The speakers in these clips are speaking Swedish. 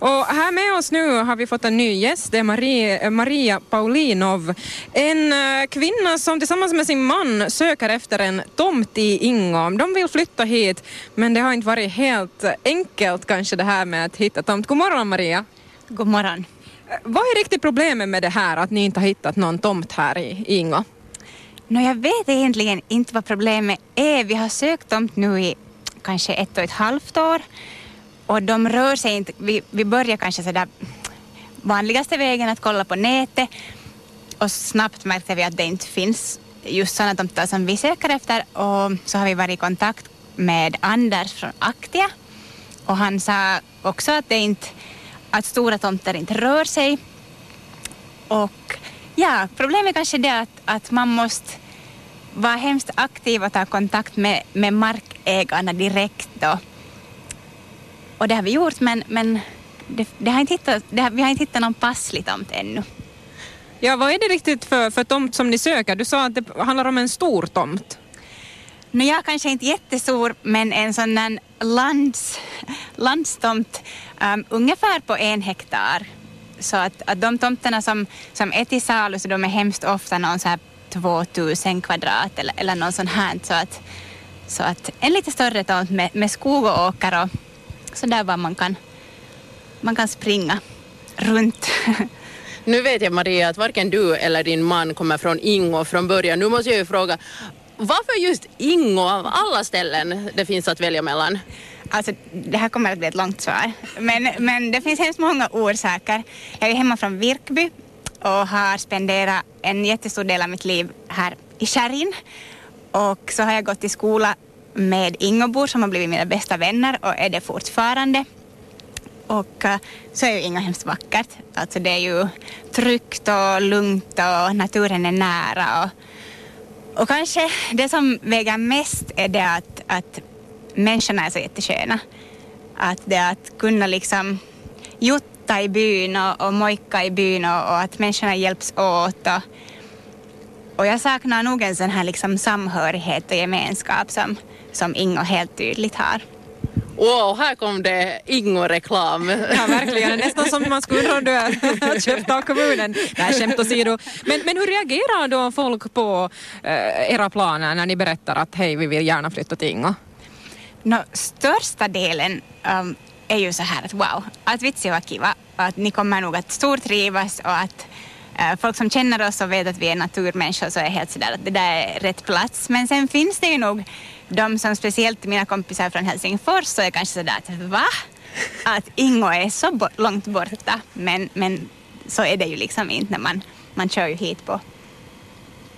Och här med oss nu har vi fått en ny gäst, det är Marie, Maria Paulinov. En eh, kvinna som tillsammans med sin man söker efter en tomt i Ingå. De vill flytta hit, men det har inte varit helt enkelt kanske det här med att hitta tomt. God morgon Maria. God morgon. Eh, vad är riktigt problemet med det här att ni inte har hittat någon tomt här i Ingå? No, jag vet egentligen inte vad problemet är. Vi har sökt tomt nu i kanske ett och ett halvt år och de rör sig inte. Vi, vi börjar kanske sådär vanligaste vägen att kolla på nätet. Och snabbt märkte vi att det inte finns just sådana tomtar som vi söker efter. Och så har vi varit i kontakt med Anders från Aktia. Och han sa också att det inte att stora tomter inte rör sig. Och ja, problemet kanske är det att, att man måste vara hemskt aktiv och ta kontakt med, med markägarna direkt då och det har vi gjort men, men det, det har inte hittat, har, vi har inte hittat någon passlig tomt ännu. Ja, vad är det riktigt för, för tomt som ni söker? Du sa att det handlar om en stor tomt. No, jag kanske inte jättestor, men en sån där lands, landstomt um, ungefär på en hektar. Så att, att de tomterna som, som är till salu så de är hemskt ofta någon så här 2000 kvadrat eller, eller någon sån här. Så att, så att en lite större tomt med, med skog och åker och så där var man kan, man kan springa runt. Nu vet jag Maria att varken du eller din man kommer från Ingo från början. Nu måste jag ju fråga, varför just Ingo av alla ställen det finns att välja mellan? Alltså, det här kommer att bli ett långt svar. Men, men det finns hemskt många orsaker. Jag är hemma från Virkby och har spenderat en jättestor del av mitt liv här i Kärrin. Och så har jag gått i skola med Ingobor som har blivit mina bästa vänner och är det fortfarande. Och eh, så är ju Ingo hemskt vackert. Alltså det är ju tryggt och lugnt och naturen är nära. Och, och kanske det som väger mest är det att, att människorna är så jättesköna. Att det att kunna liksom jutta i byn och, och mojka i byn och, och att människorna hjälps åt. Och, och jag saknar nog en sån här liksom samhörighet och gemenskap som, som Ingo helt tydligt har. Wow, här kom det Ingo-reklam. Ja, verkligen. Nästan som man skulle undra om du är köpt av kommunen. Nej, skämt åsido. Men, men hur reagerar då folk på eh, era planer när ni berättar att hej, vi vill gärna flytta till Ingo? No, största delen um, är ju så här att wow, att vitsi var kiva, att ni kommer nog att stortrivas och att Eh, folk som känner oss och vet att vi är naturmänniskor så är helt sådär att det där är rätt plats. Men sen finns det ju nog de som speciellt mina kompisar från Helsingfors så är kanske sådär att va? Att Ingo är så bo långt borta. Men, men så är det ju liksom inte när man, man kör ju hit på,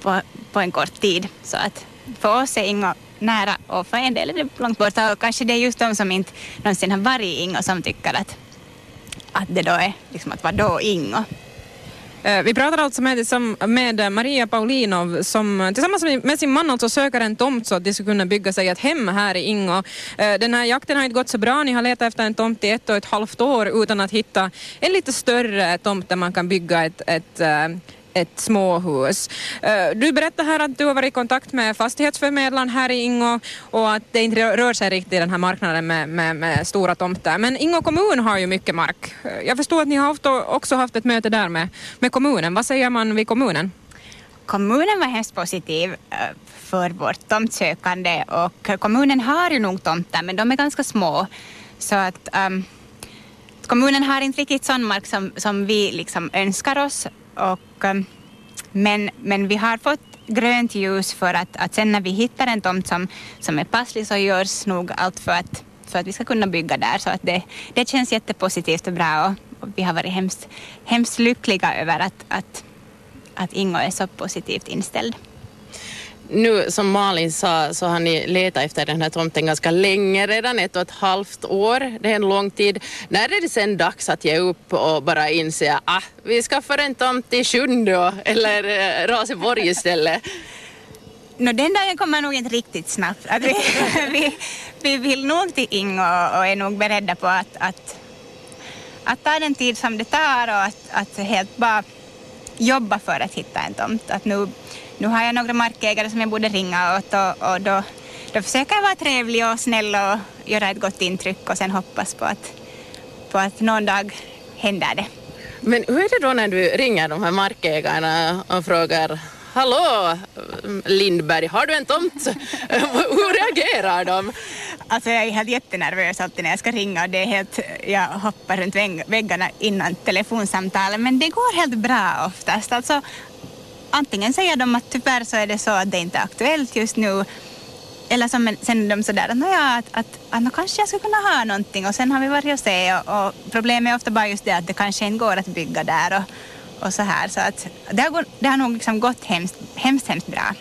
på, på en kort tid. Så att för oss är Ingo nära och för en del är det långt borta och kanske det är just de som inte någonsin har varit i Ingo som tycker att, att det då är liksom att vadå Ingo? Eh, vi pratar alltså med, med Maria Paulinov som tillsammans med sin man alltså söker en tomt så att de ska kunna bygga sig ett hem här i Ingo. Eh, den här jakten har inte gått så bra. Ni har letat efter en tomt i ett och ett halvt år utan att hitta en lite större tomt där man kan bygga ett, ett eh, ett småhus. Eh, du berättar här att du har varit i kontakt med fastighetsförmedlaren här i Ingo och att det inte rör sig riktigt i den här marknaden med, med, med stora tomter. Men Ingo kommun har ju mycket mark. Eh, jag förstår att ni har haft, också haft ett möte där med, med kommunen. Vad säger man vid kommunen? Kommunen var hemskt positiv eh, för vårt tomtsökande och kommunen har ju nog tomter men de är ganska små. Så att um, kommunen har inte riktigt sån mark som, som vi liksom önskar oss och, um, men, men vi har fått grönt ljus för att, att sen när vi hittar en tomt som, som är passlig så görs nog allt för att, för att vi ska kunna bygga där. Så att det, det känns jättepositivt och bra och, och vi har varit hemskt, hemskt lyckliga över att, att, att Ingo är så positivt inställd nu som Malin sa så har ni letat efter den här tomten ganska länge redan, ett och ett halvt år. Det är en lång tid. När är det sen dags att ge upp och bara inse att ah, vi skaffar en tomt i Sjunde eller äh, Raseborg istället? No, den dagen kommer nog inte riktigt snabbt. Att vi, vi, vi vill nog till Ingo och är nog beredda på att, att, att ta den tid som det tar och att, att helt bara jobba för att hitta en tomt. Att nu nu har jag några markägare som jag borde ringa åt och, och då, då försöker jag vara trevlig och snäll och göra ett gott intryck och sen hoppas på att, på att någon dag händer det. Men hur är det då när du ringer de här markägarna och frågar Hallå Lindberg, har du en tomt? Hur reagerar de? Alltså jag är helt jättenervös alltid när jag ska ringa och det är helt, jag hoppar runt väggarna innan telefonsamtalet men det går helt bra oftast. Alltså, antingen säger de att tyvärr så är det så att det inte är aktuellt just nu eller som, sen är de sådär att, ja, att, att, att, att kanske jag skulle kunna ha någonting och sen har vi varit och se och, och problemet är ofta bara just det att det kanske inte går att bygga där och, och så här så att det har, det har nog liksom gått hemskt, hemskt, hemskt bra.